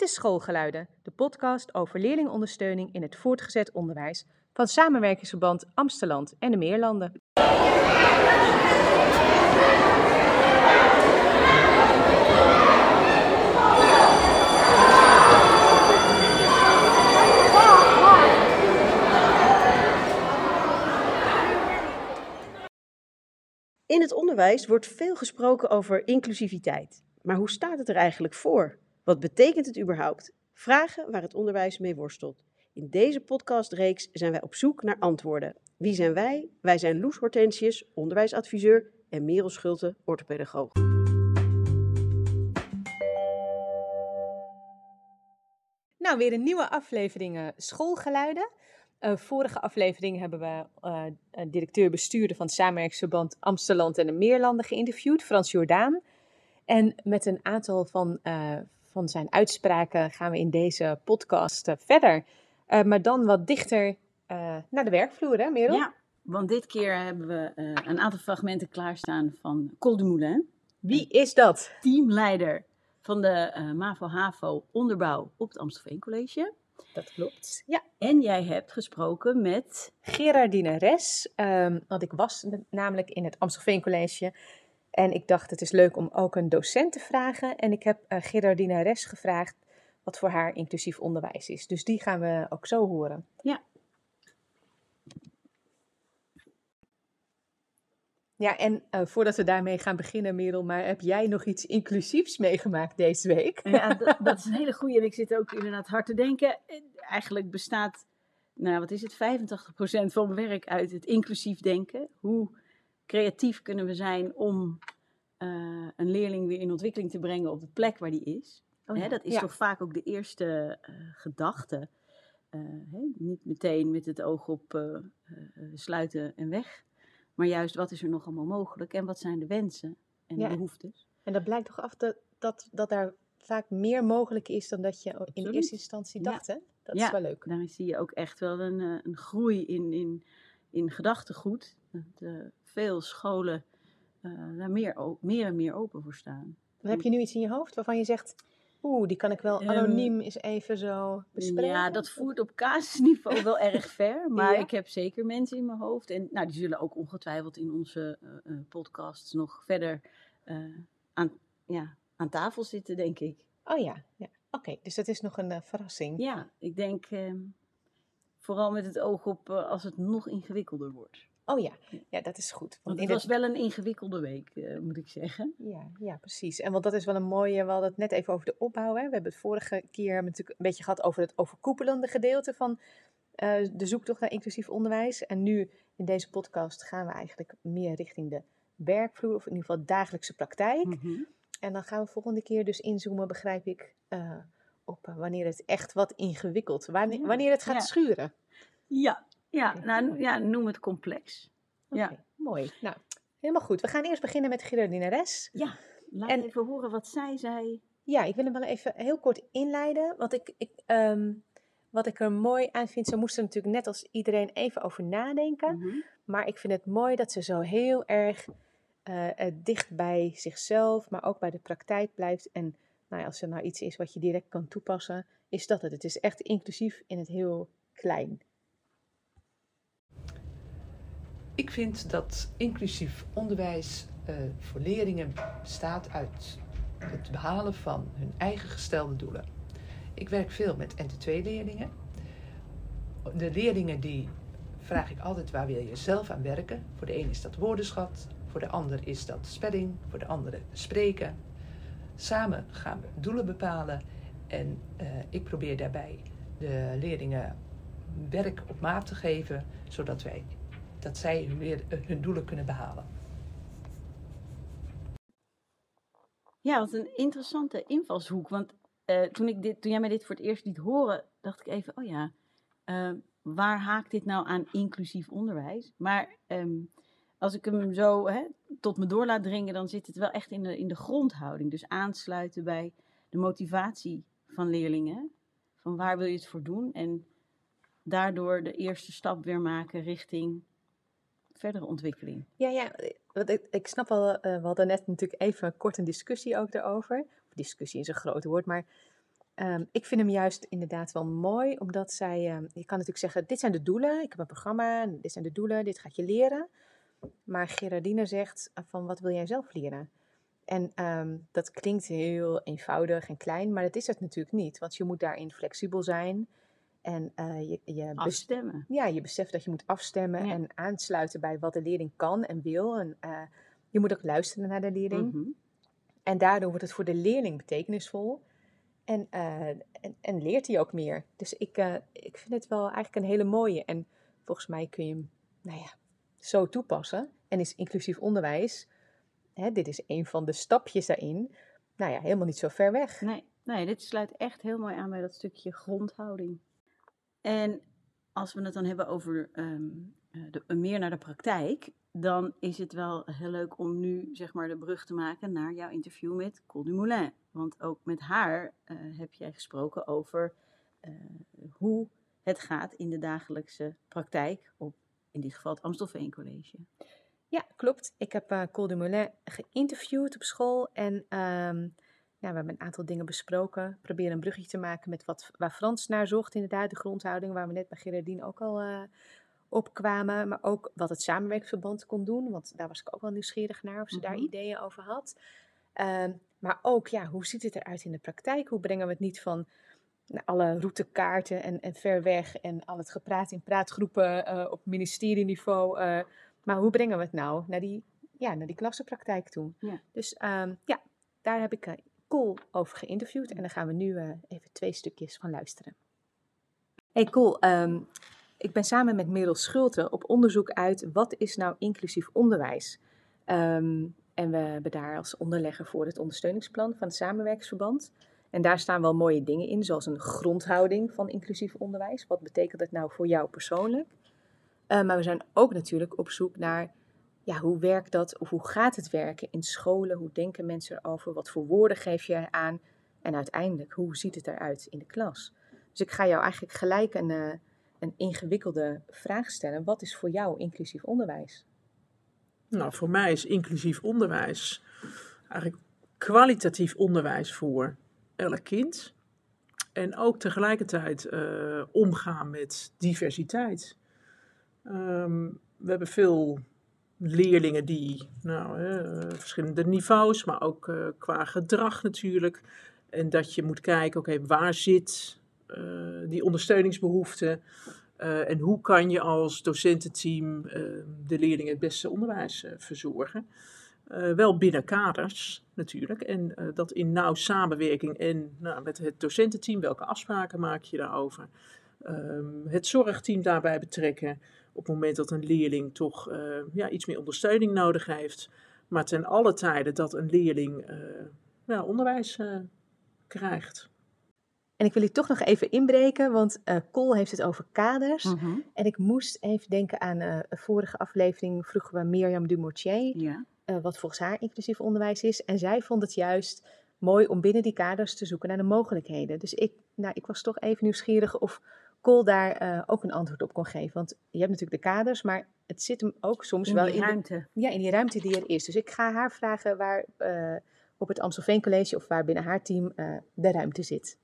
Dit is Schoolgeluiden, de podcast over leerlingondersteuning in het voortgezet onderwijs van Samenwerkingsverband Amsteland en de Meerlanden. In het onderwijs wordt veel gesproken over inclusiviteit. Maar hoe staat het er eigenlijk voor? Wat betekent het überhaupt? Vragen waar het onderwijs mee worstelt. In deze podcastreeks zijn wij op zoek naar antwoorden. Wie zijn wij? Wij zijn Loes Hortensius, onderwijsadviseur, en Merel Schulte, orthopedagoog. Nou, weer een nieuwe aflevering eh, Schoolgeluiden. Uh, vorige aflevering hebben we uh, directeur-bestuurder van het Samenwerkingsverband Amsterdam en de Meerlanden geïnterviewd, Frans Jordaan. En met een aantal van, van zijn uitspraken gaan we in deze podcast verder. maar dan wat dichter naar de werkvloer, hè Merel? Ja, want dit keer hebben we een aantal fragmenten klaarstaan van Col de Moulin. Wie is dat? Teamleider van de MAVO-HAVO onderbouw op het Amstelveen College. Dat klopt. Ja. En jij hebt gesproken met Gerardine Res. Um, want ik was namelijk in het Amstelveen College. En ik dacht, het is leuk om ook een docent te vragen. En ik heb uh, Gerardine Res gevraagd wat voor haar inclusief onderwijs is. Dus die gaan we ook zo horen. Ja. Ja, en uh, voordat we daarmee gaan beginnen, Merel, maar heb jij nog iets inclusiefs meegemaakt deze week? Ja, dat, dat is een hele goede. En ik zit ook inderdaad hard te denken. Eigenlijk bestaat, nou wat is het, 85% van mijn werk uit het inclusief denken. Hoe creatief kunnen we zijn om uh, een leerling weer in ontwikkeling te brengen op de plek waar die is? Oh, ja. Hè, dat is ja. toch vaak ook de eerste uh, gedachte. Hè? Niet meteen met het oog op sluiten en weg. Maar juist wat is er nog allemaal mogelijk en wat zijn de wensen en ja. behoeftes. En dat blijkt toch af dat, dat, dat daar vaak meer mogelijk is dan dat je Absoluut. in eerste instantie dacht. Hè? Dat is wel leuk. Daarin zie je ook echt wel een, een groei in, in, in gedachtegoed. Dat uh, veel scholen uh, daar meer, meer en meer open voor staan. Dan heb je nu iets in je hoofd waarvan je zegt, Oeh, die kan ik wel anoniem um, eens even zo bespreken. Ja, dat voert op casusniveau wel erg ver. Maar ja? ik heb zeker mensen in mijn hoofd. En nou, die zullen ook ongetwijfeld in onze uh, uh, podcasts nog verder uh, aan, ja, aan tafel zitten, denk ik. Oh ja, ja. oké. Okay, dus dat is nog een verrassing. Ja, ik denk ehm, vooral met het oog op als het nog ingewikkelder wordt. Oh ja, ja, dat is goed. Want, het was wel een ingewikkelde week, uh, moet ik zeggen. Ja, ja, precies. En want dat is wel een mooie, we hadden het net even over de opbouw. Hè. We hebben het vorige keer natuurlijk een beetje gehad over het overkoepelende gedeelte van uh, de zoektocht naar inclusief onderwijs. En nu in deze podcast gaan we eigenlijk meer richting de werkvloer, of in ieder geval dagelijkse praktijk. Mm -hmm. En dan gaan we volgende keer dus inzoomen, begrijp ik, uh, op wanneer het echt wat ingewikkeld, wanneer, wanneer het gaat ja. schuren. Ja, ja, nou, ja, noem het complex. Okay, ja. Mooi. Nou, helemaal goed. We gaan eerst beginnen met Res. Ja, laat en, even horen wat zij zei. Ja, ik wil hem wel even heel kort inleiden. Want ik, ik, um, wat ik er mooi aan vind, ze moesten natuurlijk net als iedereen even over nadenken. Mm -hmm. Maar ik vind het mooi dat ze zo heel erg uh, uh, dicht bij zichzelf, maar ook bij de praktijk blijft. En nou ja, als er nou iets is wat je direct kan toepassen, is dat het. Het is echt inclusief in het heel klein. Ik vind dat inclusief onderwijs uh, voor leerlingen bestaat uit het behalen van hun eigen gestelde doelen. Ik werk veel met NT2-leerlingen. De leerlingen die vraag ik altijd waar wil je zelf aan werken. Voor de een is dat woordenschat, voor de ander is dat spelling, voor de andere spreken. Samen gaan we doelen bepalen en uh, ik probeer daarbij de leerlingen werk op maat te geven, zodat wij dat zij weer hun doelen kunnen behalen. Ja, wat een interessante invalshoek. Want uh, toen, ik dit, toen jij mij dit voor het eerst liet horen, dacht ik even, oh ja, uh, waar haakt dit nou aan inclusief onderwijs? Maar um, als ik hem zo hè, tot me door laat dringen, dan zit het wel echt in de, in de grondhouding. Dus aansluiten bij de motivatie van leerlingen. Van waar wil je het voor doen? En daardoor de eerste stap weer maken richting verdere ontwikkeling. Ja, ja ik, ik snap wel, uh, we hadden net natuurlijk even kort een discussie ook daarover. Discussie is een groot woord, maar ehm, ik vind hem juist inderdaad wel mooi, omdat zij, ehm, je kan natuurlijk zeggen, dit zijn de doelen, ik heb een programma, dit zijn de doelen, dit gaat je leren. Maar Gerardine zegt eh, van, wat wil jij zelf leren? En ehm, dat klinkt heel eenvoudig en klein, maar dat is het natuurlijk niet, want je moet daarin flexibel zijn. En eh, je, je, Afstemmen. ja, je beseft dat je moet afstemmen Ja. en aansluiten bij wat de leerling kan en wil. En eh, je moet ook luisteren naar de leerling. Mhm. En daardoor wordt het voor de leerling betekenisvol. En, eh, en, en leert hij ook meer. Dus ik, ik vind het wel eigenlijk een hele mooie. En volgens mij kun je hem nou ja, zo toepassen. En is inclusief onderwijs, hè, dit is een van de stapjes daarin, nou ja, helemaal niet zo ver weg. Nee, nee, dit sluit echt heel mooi aan bij dat stukje grondhouding. En als we het dan hebben over eh, de, meer naar de praktijk, dan is het wel heel leuk om nu zeg maar de brug te maken naar jouw interview met Col du Moulin. Want ook met haar eh, heb jij gesproken over eh, hoe het gaat in de dagelijkse praktijk op in dit geval het Amstelveen College. Ja, klopt. Ik heb eh Col du Moulin geïnterviewd op school. En ehm, ja, we hebben een aantal dingen besproken. Proberen een bruggetje te maken met wat, waar Frans naar zocht, inderdaad. De grondhouding, waar we net bij Gerardine ook al eh, op kwamen. Maar ook wat het samenwerkingsverband kon doen. Want daar was ik ook wel nieuwsgierig naar, of ze daar Mhm. ideeën over had. Ehm, maar ook, ja, hoe ziet het eruit in de praktijk? Hoe brengen we het niet van nou, alle routekaarten en, en ver weg en al het gepraat in praatgroepen eh, op ministerieniveau. eh, maar hoe brengen we het nou naar die, ja, naar die klassenpraktijk toe? Ja. Dus ehm, ja, daar heb ik Col over geïnterviewd. En daar gaan we nu eh, even twee stukjes van luisteren. Hey Col, ehm, ik ben samen met Merel Schulte op onderzoek uit wat is nou inclusief onderwijs. Ehm, en we hebben daar als onderlegger voor het ondersteuningsplan van het samenwerkingsverband. En daar staan wel mooie dingen in, zoals een grondhouding van inclusief onderwijs. Wat betekent dat nou voor jou persoonlijk? Uh, maar we zijn ook natuurlijk op zoek naar ja, hoe werkt dat of hoe gaat het werken in scholen? Hoe denken mensen erover? Wat voor woorden geef je aan? En uiteindelijk, hoe ziet het eruit in de klas? Dus ik ga jou eigenlijk gelijk een, uh, een ingewikkelde vraag stellen. Wat is voor jou inclusief onderwijs? Nou, voor mij is inclusief onderwijs eigenlijk kwalitatief onderwijs voor elk kind. En ook tegelijkertijd uh, omgaan met diversiteit. Um, we hebben veel leerlingen die, nou, uh, verschillende niveaus, maar ook uh, qua gedrag natuurlijk. En dat je moet kijken, oké, waar zit uh, die ondersteuningsbehoefte? en hoe kan je als docententeam de leerlingen het beste onderwijs verzorgen? wel binnen kaders natuurlijk. En dat in nauw samenwerking en nou, met het docententeam, welke afspraken maak je daarover? Um, het zorgteam daarbij betrekken op het moment dat een leerling toch uh, ja, iets meer ondersteuning nodig heeft. Maar ten alle tijde dat een leerling uh, ja, onderwijs uh, krijgt. En ik wil hier toch nog even inbreken, want Col heeft het over kaders. Mhm. Mm -hmm. En ik moest even denken aan een vorige aflevering, vroegen we Mirjam Dumortier, ja. wat volgens haar inclusief onderwijs is. En zij vond het juist mooi om binnen die kaders te zoeken naar de mogelijkheden. Dus ik, nou, ik was toch even nieuwsgierig of Col daar uh, ook een antwoord op kon geven. Want je hebt natuurlijk de kaders, maar het zit hem ook soms in wel die in ruimte. De, ja, in die ruimte die er is. Dus ik ga haar vragen waar uh, op het Amstelveen College of waar binnen haar team uh, de ruimte zit.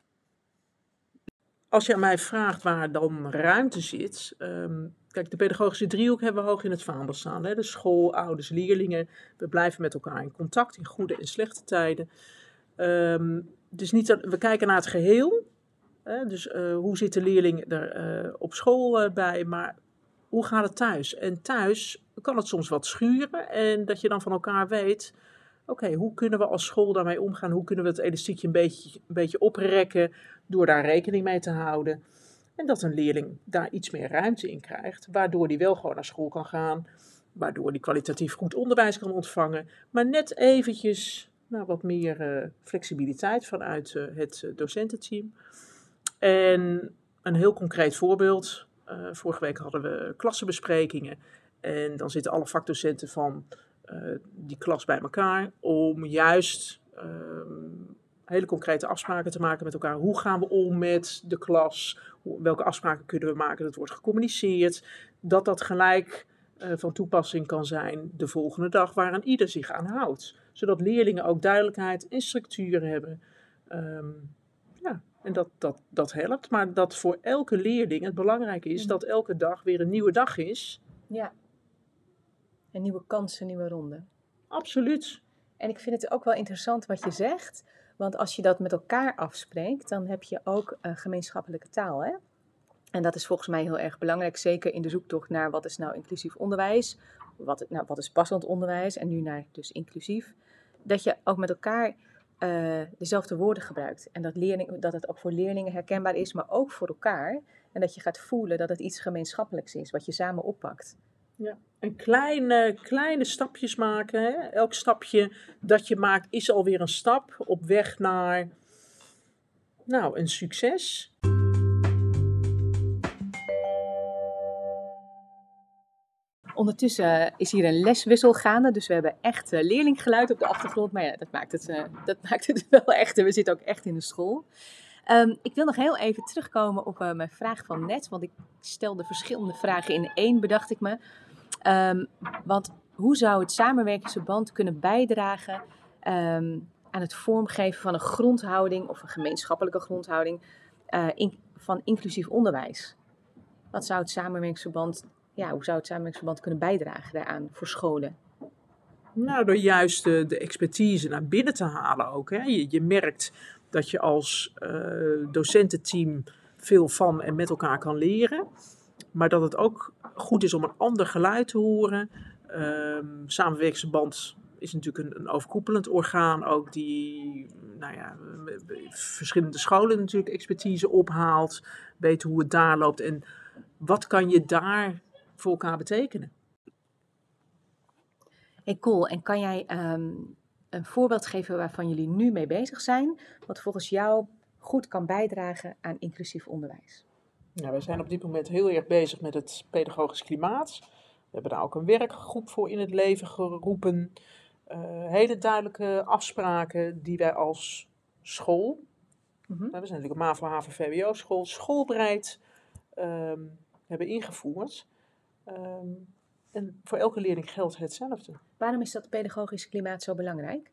Als je aan mij vraagt waar dan ruimte zit. Um, kijk, de pedagogische driehoek hebben we hoog in het vaandel staan. Hè? De school, ouders, leerlingen. We blijven met elkaar in contact in goede en slechte tijden. Um, dus niet dat, we kijken naar het geheel. Dus uh, hoe zit de leerling er uh, op school uh, bij, maar hoe gaat het thuis? En thuis kan het soms wat schuren en dat je dan van elkaar weet... Oké, hoe kunnen we als school daarmee omgaan? Hoe kunnen we het elastiekje een beetje, een beetje oprekken door daar rekening mee te houden? En dat een leerling daar iets meer ruimte in krijgt, waardoor die wel gewoon naar school kan gaan, waardoor die kwalitatief goed onderwijs kan ontvangen, maar net eventjes nou, wat meer flexibiliteit vanuit het docententeam. En een heel concreet voorbeeld. Uh, vorige week hadden we klassenbesprekingen. En dan zitten alle vakdocenten van uh, die klas bij elkaar. Om juist uh, hele concrete afspraken te maken met elkaar. Hoe gaan we om met de klas? Welke afspraken kunnen we maken? Dat wordt gecommuniceerd. Dat dat gelijk uh, van toepassing kan zijn de volgende dag. Waaraan ieder zich aan houdt. Zodat leerlingen ook duidelijkheid en structuur hebben. Ja, En dat, dat, dat helpt. Maar dat voor elke leerling het belangrijke is dat elke dag weer een nieuwe dag is. Ja. En nieuwe kansen, nieuwe ronden. Absoluut. En ik vind het ook wel interessant wat je zegt. Want als je dat met elkaar afspreekt, dan heb je ook een gemeenschappelijke taal. Hè? En dat is volgens mij heel erg belangrijk. Zeker in de zoektocht naar wat is nou inclusief onderwijs. Wat, nou, wat is passend onderwijs. En nu naar dus inclusief. Dat je ook met elkaar eh, dezelfde woorden gebruikt. En dat, leerling, dat het ook voor leerlingen herkenbaar is, maar ook voor elkaar. En dat je gaat voelen dat het iets gemeenschappelijks is, wat je samen oppakt. En kleine, kleine stapjes maken. Hè? Elk stapje dat je maakt is alweer een stap op weg naar nou, een succes. Ondertussen is hier een leswissel gaande, dus we hebben echt eh, leerlinggeluid op de achtergrond. Maar ja, dat maakt het, eh, dat maakt het wel echt. We zitten ook echt in de school. Ehm, ik wil nog heel even terugkomen op eh, mijn vraag van net, want ik stelde verschillende vragen in één, bedacht ik me. Ehm, want hoe zou het samenwerkingsverband kunnen bijdragen ehm, aan het vormgeven van een grondhouding of een gemeenschappelijke grondhouding eh, in- van inclusief onderwijs? Wat zou het samenwerkingsverband ja, hoe zou het samenwerkingsverband kunnen bijdragen daaraan voor scholen? Nou, door juist de, expertise naar binnen te halen ook. Hè. Je, je merkt dat je als eh, docententeam veel van en met elkaar kan leren. Maar dat het ook goed is om een ander geluid te horen. Ehm samenwerkingsverband is natuurlijk een, een overkoepelend orgaan ook die nou ja, verschillende scholen natuurlijk expertise ophaalt. Weet hoe het daar loopt en wat kan je daar voor elkaar betekenen. Hey, cool. En kan jij ehm, een voorbeeld geven waarvan jullie nu mee bezig zijn, wat volgens jou goed kan bijdragen aan inclusief onderwijs? Nou, wij zijn op dit moment heel erg bezig met het pedagogisch klimaat. We hebben daar ook een werkgroep voor in het leven geroepen. Eh, hele duidelijke afspraken die wij als school, Mhm. nou, we zijn natuurlijk een MAVO, HAVO, VWO school, schoolbreid ehm, hebben ingevoerd. Ehm, en voor elke leerling geldt hetzelfde. Waarom is dat pedagogisch klimaat zo belangrijk?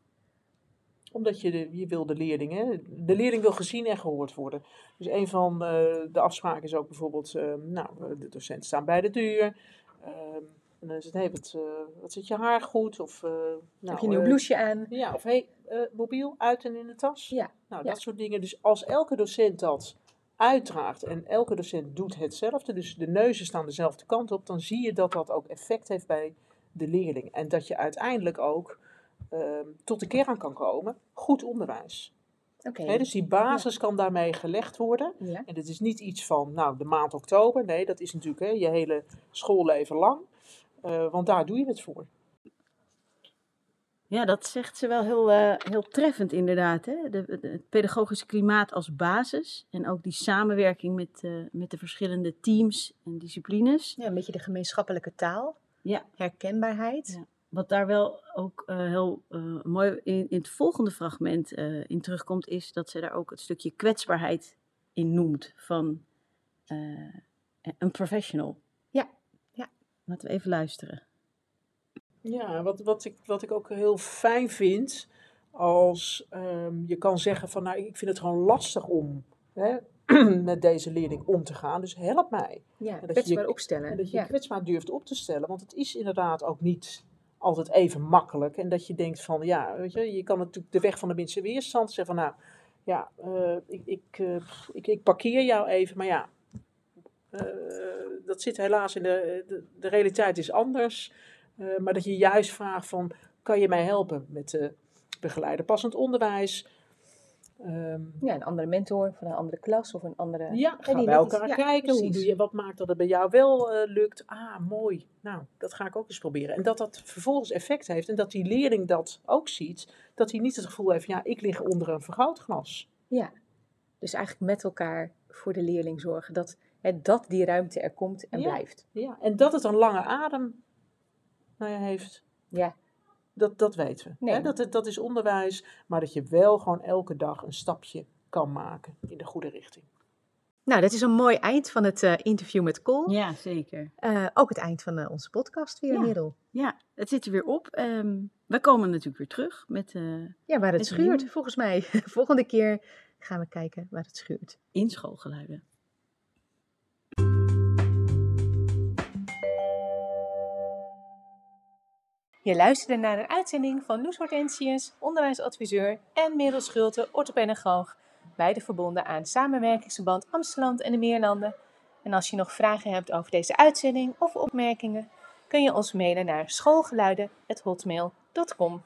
Omdat je, de, je wil de leerling, hè, de leerling wil gezien en gehoord worden. Dus een van eh, de afspraken is ook bijvoorbeeld, eh, nou, de docenten staan bij de deur. Ehm, en dan is het, hey, wat, eh, wat zit je haar goed? Of, nou, Heb je een nieuw blouseje aan? Ja, of hey, mobiel uit en in de tas. Ja, Nou, ja. dat soort dingen. Dus als elke docent dat uitdraagt en elke docent doet hetzelfde, dus de neuzen staan dezelfde kant op, dan zie je dat dat ook effect heeft bij de leerling. En dat je uiteindelijk ook ehm, tot de kern kan komen, goed onderwijs. Oké. Hè, dus die basis kan daarmee gelegd worden. Ja. En het is niet iets van, nou, de maand oktober. Nee, dat is natuurlijk hè, je hele schoolleven lang. Eh, want daar doe je het voor. Ja, dat zegt ze wel heel, eh, heel treffend inderdaad. Hè? De, de- het pedagogische klimaat als basis en ook die samenwerking met, eh, met de verschillende teams en disciplines. ja, een beetje de gemeenschappelijke taal, Ja. herkenbaarheid. Ja. Wat daar wel ook eh, heel mooi in, in het volgende fragment in terugkomt, is dat ze daar ook het stukje kwetsbaarheid in noemt van een professional. Ja, ja. Laten we even luisteren. Ja, wat, wat, ik, wat ik ook heel fijn vind, als ehm, je kan zeggen van, nou, ik vind het gewoon lastig om hè, met deze leerling om te gaan, dus help mij. Ja, dat je kwetsbaar je- opstellen. En dat je ja. kwetsbaar durft op te stellen, want het is inderdaad ook niet altijd even makkelijk. En dat je denkt van, ja, weet je, je kan natuurlijk de weg van de minste weerstand zeggen van, nou, ja, eh, ik, ik, eh, ik, ik parkeer jou even, maar ja, eh, dat zit helaas in de, de, de realiteit is anders. Eh, maar dat je juist vraagt van, kan je mij helpen met de begeleider passend onderwijs? Ehm, ja, een andere mentor van een andere klas of een andere... ja, ga die bij elkaar ja, kijken. Hoe doe je, wat maakt dat het bij jou wel eh, lukt? Ah, mooi. Nou, dat ga ik ook eens proberen. En dat dat vervolgens effect heeft. En dat die leerling dat ook ziet. Dat hij niet het gevoel heeft, ja, ik lig onder een vergrootglas. Ja, dus eigenlijk met elkaar voor de leerling zorgen dat, hè, dat die ruimte er komt en Ja. blijft. Ja, en dat het een lange adem nou ja, heeft. Ja, Dat, dat weten we. Nee. Hè? Dat, het- dat is onderwijs. Maar dat je wel gewoon elke dag een stapje kan maken in de goede richting. nou dat is een mooi eind van het eh, interview met Col. Ja, zeker. Eh, ook het eind van eh, onze podcast weer, Ja. Merel. Ja, het zit er weer op. Ehm, we komen natuurlijk weer terug met... eh, Ja, waar het Het schuurt, nieuw. volgens mij. Volgende keer gaan we kijken waar het schuurt. In schoolgeluiden. Je luisterde naar een uitzending van Loes Hortensius, onderwijsadviseur en Merel Schulte, orthopedagoog, beide verbonden aan Samenwerkingsverband Amsterdam en de Meerlanden. En als je nog vragen hebt over deze uitzending of opmerkingen, kun je ons mailen naar schoolgeluiden.hotmail.com.